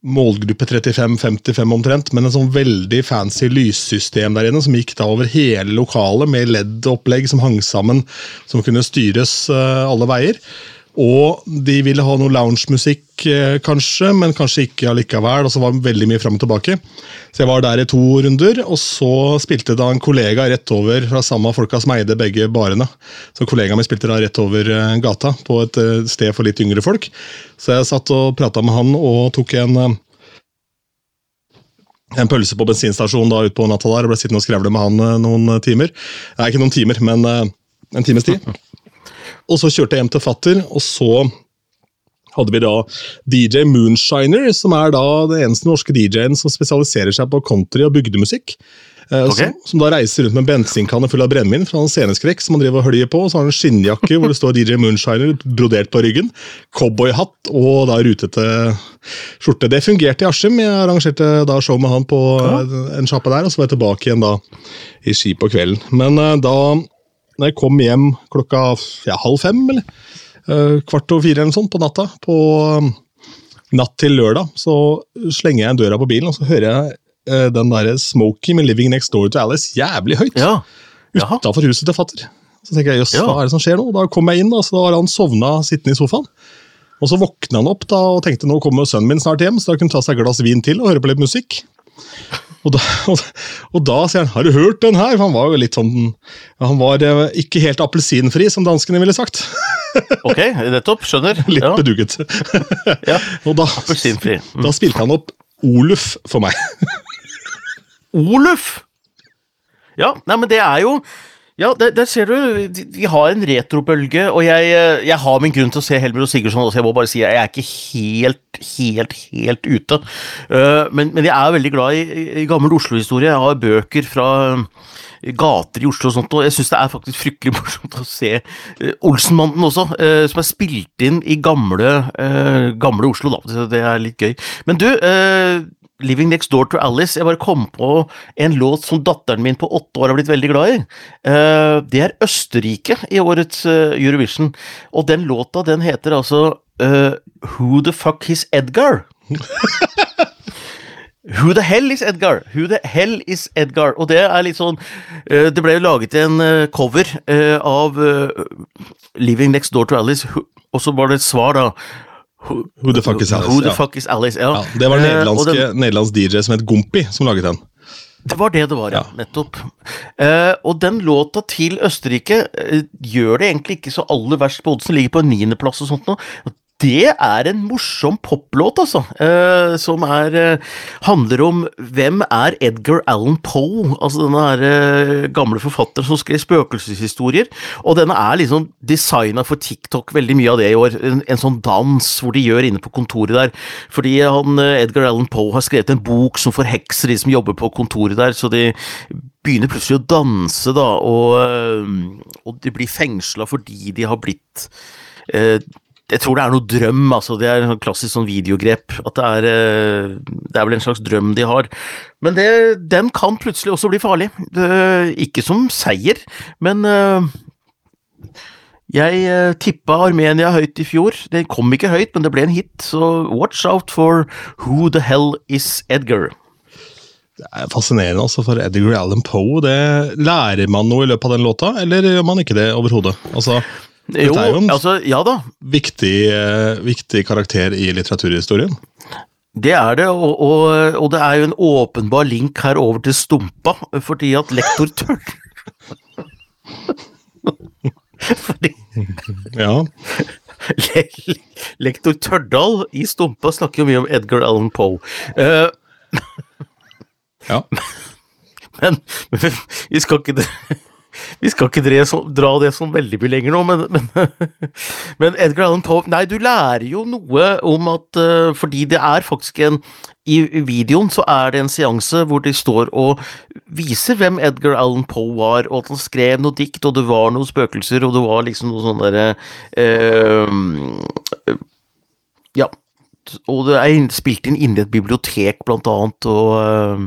målgruppe 35-55 omtrent, men en sånn veldig fancy lyssystem der inne som gikk da over hele lokalet med LED-opplegg som hang sammen, som kunne styres uh, alle veier. Og de ville ha noe loungemusikk, uh, kanskje, men kanskje ikke allikevel. og så var det veldig mye frem og tilbake. Så jeg var der i to runder, og så spilte da en kollega rett over fra samme folka som eide begge barene. Så kollegaen min spilte da rett over uh, gata, på et sted for litt yngre folk. Så jeg satt og prata med han og tok en en pølse på bensinstasjonen da ut på natta der, og ble sittende og skrevle med han eh, noen timer. Nei, ikke noen timer, men en times tid. Og så kjørte jeg hjem til fatter, og så hadde vi da DJ Moonshiner, som er da den eneste norske DJ-en som spesialiserer seg på country og bygdemusikk. Eh, okay. Som, som, da reiser rundt med en bensinkanne full av brennevin fra en sceneskrekk som han driver og høljer på. og Så har han en skinnjakke hvor det står DJ Moonshiner brodert på ryggen. Cowboyhatt og da rutete skjorte. Det fungerte i Askim. Jeg arrangerte da show med han på ja. en sjappe der, og så var jeg tilbake igjen da i Ski på kvelden. Men uh, da når jeg kom hjem klokka ja, halv fem, eller uh, kvart over fire eller sånn sånt på natta, på um, natt til lørdag, så slenger jeg døra på bilen, og så hører jeg uh, den derre Smokie med 'Living Next Door to Alice' jævlig høyt. Ja. Utafor huset til fatter. Så tenker jeg, jøss, ja. hva er det som skjer nå? Da kom jeg inn, og så har han sovna sittende i sofaen. Og så våkna han opp da, og tenkte nå kommer sønnen min snart hjem, så da kunne han ta seg et glass vin til og høre på litt musikk. Og da, og, og da, sier han 'har du hørt den her?' For han var jo litt sånn Han var eh, ikke helt appelsinfri, som danskene ville sagt. ok, nettopp. Skjønner. Litt ja. bedugget. ja, appelsinfri. Mm. Da spilte han opp Oluf for meg. Oluf! Ja, nei, men det er jo ja, der, der, ser du. Vi har en retrobølge, og jeg, jeg, har min grunn til å se Helmer og Sigurdsson også. Jeg må bare si jeg er ikke helt, helt, helt ute. Uh, men, men, jeg er veldig glad i, i gammel Oslo-historie. Jeg har bøker fra gater i Oslo og sånt, og jeg syns det er faktisk fryktelig morsomt å se uh, Olsenmannen også, uh, som er spilt inn i gamle, gamle Oslo, da. Det er litt gøy. Men du, 'Living Next Door to Alice'. Jeg bare kom på en låt som datteren min på åtte år har blitt veldig glad i. Eh, det er Østerrike i årets eh, Eurovision, og den låta den heter altså uh, 'Who the fuck is Edgar'? Who the hell is Edgar? Who the hell is Edgar? Og det er litt sånn Det ble jo laget en cover av 'Living Next Door to Alice', og så var det et svar, da. Who, the fuck is Alice? Who the fuck is Alice, ja. ja det var en eh, nederlandsk DJ som het Gompi, som laget den. Det var det det var, ja. Nettopp. Uh, og den låta til Østerrike uh, gjør det egentlig ikke så aller verst på oddsen, ligger på en niendeplass og sånt nå. Det er en morsom poplåt, altså. Eh, som er eh, handler om hvem er Edgar Allan Poe? Altså denne her, eh, gamle forfatteren som skrev spøkelseshistorier. Og denne er liksom designa for TikTok, veldig mye av det i år. En, en sånn dans hvor de gjør inne på kontoret der. Fordi han, eh, Edgar Allan Poe har skrevet en bok som forhekser de som jobber på kontoret der, så de begynner plutselig å danse, da, og, øh, og de blir fengsla fordi de har blitt eh, Jeg tror det er noe drøm, altså. Det er en sånn klassisk sånn videogrep. At det er eh, Det er vel en slags drøm de har. Men det, den kan plutselig også bli farlig. Ikke som seier, men øh, jeg eh, tippa Armenia høyt i fjor. Det kom ikke høyt, men det ble en hit, så watch out for Who the hell is Edgar? Det er fascinerende altså for Edgar Allan Poe. Det, lærer man noe i løpet av den låta, eller gjør man ikke det overhodet? Altså, Jo, Dette er jo en- altså, ja da. viktig, eh, viktig karakter i litteraturhistorien. Det er det, og, og, og det er jo en åpenbar link her over til Stumpa, fordi at lektor Tørn fordi Ja, le, lektor Tørdal i Stumpa snakker jo mye om Edgar Allan Poe. Uh, ja. men, men vi skal ikke vi skal ikke dra det sånn veldig mye lenger nå, men, men, men Edgar Allan Poe Nei, du lærer jo noe om at eh, Fordi det er faktisk en I videoen så er det en seanse hvor de står og viser hvem Edgar Allan Poe var, og at han skrev noe dikt, og det var noen spøkelser, og det var liksom noe sånn derre eh, Ja. Og det er spilt inn inni et bibliotek, blant annet, og øh,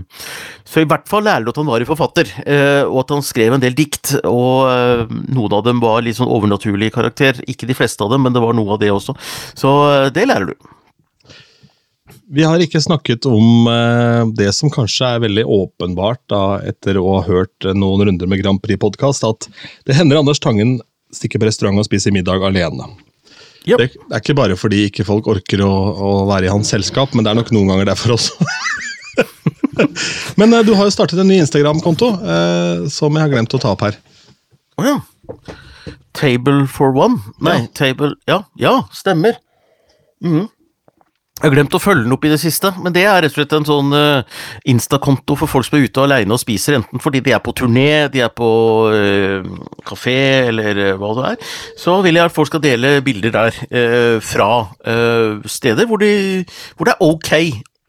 Så i hvert fall lærte du at han var en forfatter, øh, og at han skrev en del dikt, og øh, noen av dem var litt sånn overnaturlig karakter. Ikke de fleste av dem, men det var noe av det også. Så øh, det lærer du. Vi har ikke snakket om eh, det som kanskje er veldig åpenbart da, etter å ha hørt eh, noen runder med Grand Prix-podkast, at det hender Anders Tangen stikker på restaurant og spiser middag alene. Ja. Det, det er ikke bare fordi ikke folk orker å, å være i hans selskap, men det er nok noen ganger derfor også. men eh, du har jo startet en ny Instagram-konto eh, som jeg har glemt å ta opp her. Å ja. Table for one? Nei, Ja. table Ja, ja, stemmer. Mhm. Jeg har glemt å følge den opp i det siste, men det er rett og slett en sånn uh, Insta-konto for folk som er ute alene og spiser, enten fordi de er på turné, de er på uh, kafé eller uh, hva det er. Så vil jeg at folk skal dele bilder der uh, fra steder hvor, de, hvor det er ok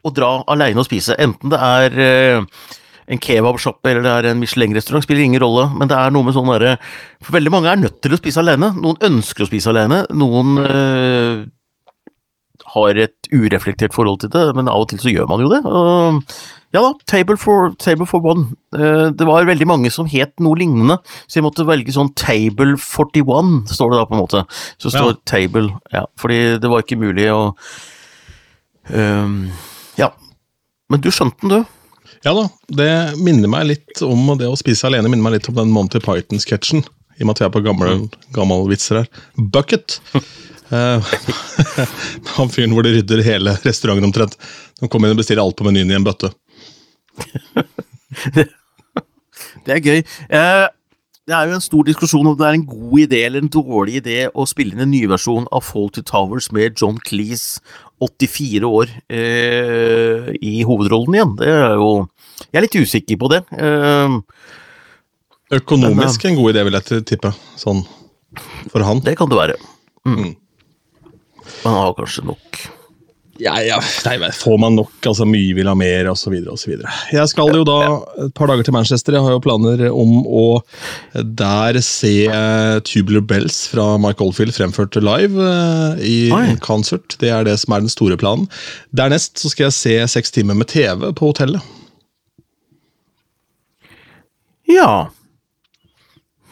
å dra alene og spise, enten det er en kebabsjappe eller det er en Michelin-restaurant, spiller ingen rolle, men det er noe med sånn derre For veldig mange er nødt til å spise alene. Noen ønsker å spise alene, noen øh, har et ureflektert forhold til det, men av og til så gjør man jo det. Ja da, table for, table for one. Eh, det var veldig mange som het noe lignende, så jeg måtte velge sånn table 41, står det da på en måte. Så står Ja. table, ja, fordi det var ikke mulig å øhm, Ja. Men du skjønte den, du? Ja da, det minner meg litt om det å spise alene minner meg litt om den Monty Python-sketsjen. I og med at vi er på gamle, gamle vitser her. Bucket! Eh, Han fyren hvor de rydder hele restauranten omtrent. De kommer inn og bestiller alt på menyen i en bøtte. Det er gøy. Eh, det er jo en stor diskusjon om det er en god idé eller en dårlig idé å spille inn en nyversjon av Fall to Towers med John Cleese, 84 år, eh, i hovedrollen igjen. Det er jo Jeg er litt usikker på det. Økonomisk en god idé, vil jeg tippe. Sånn for han. det kan det være. Mm. Man har kanskje nok. Ja, ja, nei, Får man nok? altså Mye vil ha mer, osv. osv. Jeg skal jo da et par dager til Manchester. Jeg har jo planer om å der se Tubular Bells fra Mike Oldfield fremført live eh, i Oi. en concert. Det er det som er den store planen. Dernest så skal jeg se seks timer med TV på hotellet. Ja.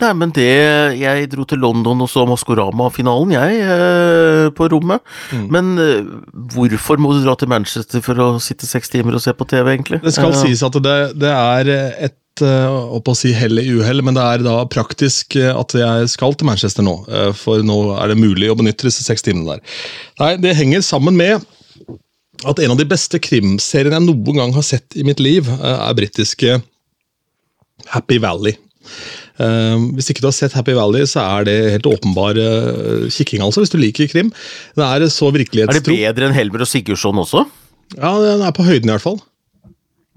Nei, men det Jeg dro til London og så Maskorama-finalen, jeg, eh, på rommet. Mm. Men eh, hvorfor må du dra til Manchester for å sitte seks timer og se på TV, egentlig? Det skal Eh, sies at det, det er et eh, på å si hell i uhell, men det er da praktisk at jeg skal til Manchester nå. For nå er det mulig å benytte disse seks timene der. Nei, det henger sammen med at en av de beste krimseriene jeg noen gang har sett i mitt liv, er britiske Happy Valley. Uh, hvis ikke du har sett Happy Valley, så er det helt åpenbar uh, kikking, altså, hvis du liker krim. Det er så Er det bedre enn Helmer og Sigurdsson også? Ja, den er på høyden i hvert fall.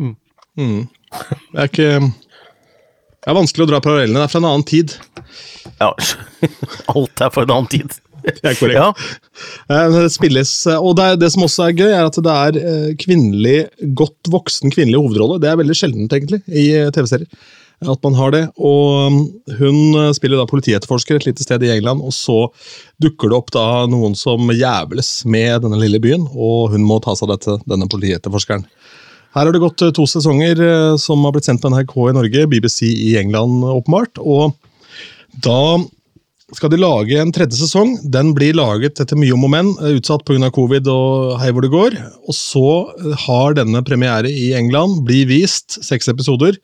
Mm. Mm. Det er ikke Det er vanskelig å dra parallellene. Det er fra en annen tid. Ja, alt er for en annen tid. Det er korrekt. Ja, Eh, Det spilles, eh, og det, det som også er gøy, er at det er eh, kvinnelig, godt voksen kvinnelig hovedrolle. Det er veldig sjeldent, egentlig, i eh, TV-serier. At man har det. Og mm, hun eh, spiller da politietterforsker et lite sted i England, og så dukker det opp da noen som jævles med denne lille byen, og hun må ta seg av dette, denne politietterforskeren. Her har det gått eh, to sesonger eh, som har blitt sendt på NRK i Norge, BBC i England åpenbart. og da skal de lage en tredje sesong. Den blir laget etter mye om og men, utsatt pga. covid og hei hvor det går. Og så har denne premiere i England, blir vist seks episoder,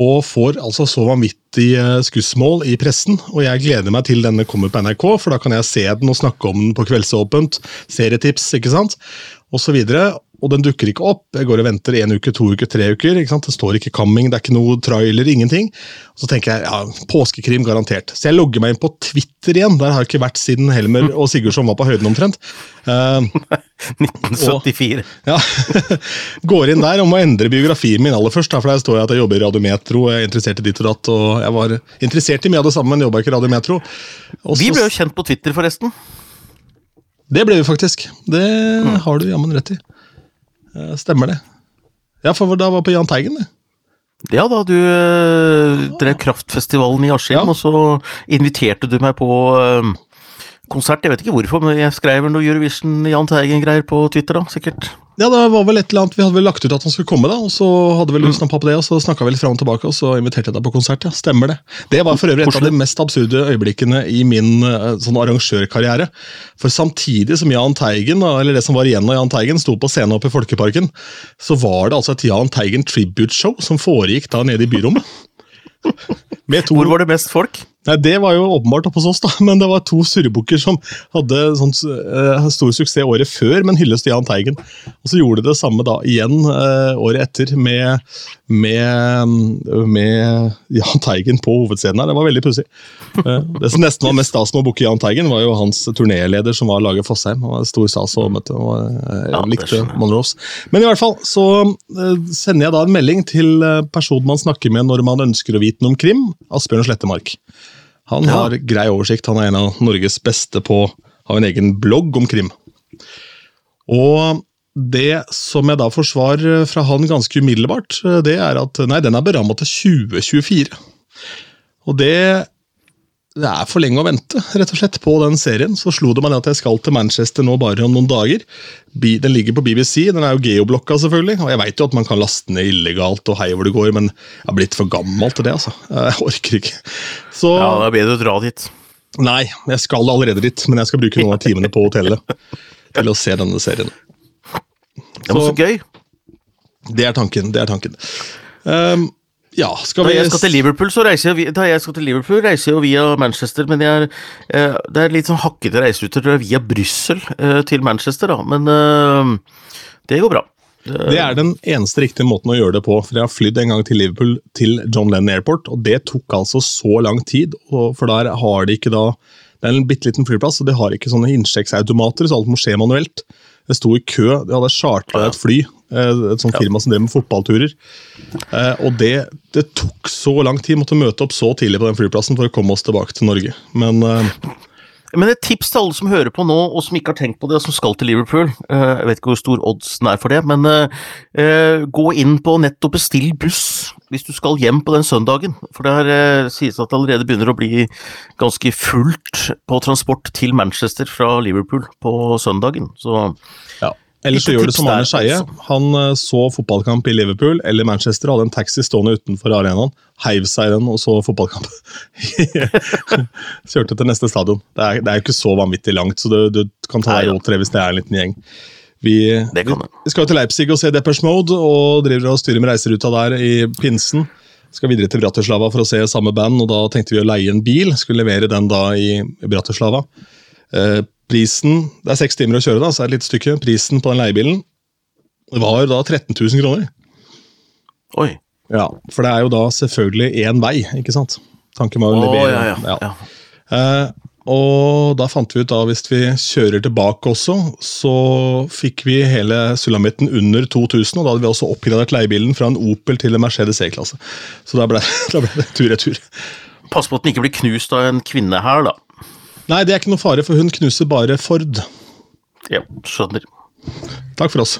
og får altså så vanvittig eh, skussmål i pressen. Og jeg gleder meg til denne kommer på NRK, for da kan jeg se den og snakke om den på Kveldsåpent. Serietips, ikke sant? Og så videre. Og den dukker ikke opp. Jeg går og venter en uke, to uker, tre uker. Det står ikke 'coming', det er ikke noe trailer, ingenting. Og så tenker jeg ja, påskekrim garantert. Så jeg logger meg inn på Twitter igjen. Der har jeg ikke vært siden Helmer og Sigurdsson var på høyden omtrent. Uh, 1974. ja. Går inn der og må endre biografien min aller først. Da, for Der står jeg at jeg jobber i Radiometro, jeg er interessert i ditt og datt. og Jeg var interessert i mye av det samme, men jobba ikke i Radiometro. Også, Vi ble jo kjent på Twitter, forresten. Det ble vi faktisk. Det har du jammen rett i. Eh, Stemmer det. Ja, for da var jeg på Jahn Teigen, det. Ja da, du øh, drev Kraftfestivalen i Askim, Ja. og så inviterte du meg på øh, konsert. Jeg vet ikke hvorfor, men jeg skrev noe Eurovision Jahn Teigen-greier på Twitter, da, sikkert. Ja, det var vel et eller annet, Vi hadde vel lagt ut at han skulle komme, da, og så hadde vel du snappa på det, og så snakka vi litt fram og tilbake, og så inviterte jeg deg på konsert. ja, Stemmer det. Det var for øvrig et av de mest absurde øyeblikkene i min eh, sånn arrangørkarriere. For samtidig som Jahn Teigen, eller det som var igjen av Jahn Teigen, sto på scenen oppe i Folkeparken, så var det altså et Jahn Teigen tribute-show som foregikk da nede i byrommet. Hvor var det mest folk? Nei, Det var jo åpenbart oppe hos oss, da, men det var to surrebukker som hadde sånt, uh, stor suksess året før, men hyllest til Jahn Teigen. Og så gjorde de det samme da igjen uh, året etter med, med, med Jahn Teigen på hovedscenen her. Det var veldig pussig. Uh, det som nesten var mest stas med å booke Jahn Teigen, var jo hans turnéleder, som var Lage Fossheim. Han var stor stas og møtte, og, likte Monroes. Men i hvert fall så sender jeg da en melding til personen man snakker med når man ønsker å vite noe om krim, Asbjørn Slettemark. Han Ja. har grei oversikt, han er en av Norges beste på har en egen blogg om krim. Og det som jeg da får svar fra han ganske umiddelbart, det er at nei, den er beramma til 2024. Og det, det er for lenge å vente, rett og slett, på den serien. Så slo det meg at jeg skal til Manchester nå bare om noen dager. Den ligger på BBC, den er jo geoblokka selvfølgelig. Og jeg veit jo at man kan laste ned illegalt og hei hvor det går, men jeg har blitt for gammel til det, altså. Jeg orker ikke. Så Ja, det er bedre å dra dit. Nei, jeg skal allerede dit, men jeg skal bruke noen av timene på hotellet til å se denne serien. Det var så Så- gøy. Det er tanken. det er tanken. Ehm, ja, skal Da jeg skal til Liverpool, så reiser jeg, da jeg skal til Liverpool, reiser jeg via Manchester, men jeg er, eh, det er litt sånn hakkete reiseruter er via Brussel eh, til Manchester, da. Men eh, det går bra. Det er den eneste riktige måten å gjøre det på. for Jeg har flydd en gang til Liverpool til John Lennon Airport, og det tok altså så lang tid. For der har de ikke da Det er en bitte liten flyplass, og de har ikke sånne innsjekksautomater, så alt må skje manuelt. Det sto i kø. De hadde chartra et fly, et sånt firma som drev med fotballturer. Eh, Og det, det tok så lang tid. Måtte møte opp så tidlig på den flyplassen for å komme oss tilbake til Norge. Men eh, Men et tips til alle som hører på nå, og som ikke har tenkt på det, og som skal til Liverpool. eh, Jeg vet ikke hvor stor oddsen er for det, men eh, eh, gå inn på nett og bestill buss hvis du skal hjem på den søndagen. For det eh, sies at det allerede begynner å bli ganske fullt på transport til Manchester fra Liverpool på søndagen. Så Ja. Ellers så gjør det som Arne Skeie. Han eh, så fotballkamp i Liverpool eller Manchester, hadde en taxi stående utenfor arenaen, heiv seg i den og så fotballkamp. Kjørte til neste stadion. Det er, det er jo ikke så vanvittig langt, så du, du kan ta deg råd til det hvis det er en liten gjeng. Vi, vi, vi skal jo til Leipzig og se Depeche Mode, og driver og styrer med reiseruta der i pinsen. Skal videre til Bratislava for å se samme band, og da tenkte vi å leie en bil. Skulle levere den da i Bratislava. Eh, prisen Det er seks timer å kjøre, da, så er det et lite stykke. Prisen på den leiebilen var da 13 000 kroner. Oi. Ja, For det er jo da selvfølgelig én vei, ikke sant? Tanken var å levere ja, ja. ja. ja. Eh, og da fant vi ut da hvis vi kjører tilbake også, så fikk vi hele sulamitten under 2000, og da hadde vi også oppgradert leiebilen fra en Opel til en Mercedes C-klasse. Så da ble, da ble det tur-retur. Pass på at den ikke blir knust av en kvinne her, da. Nei, det er ikke noe fare, for hun knuser bare Ford. Ja, skjønner. Takk for oss.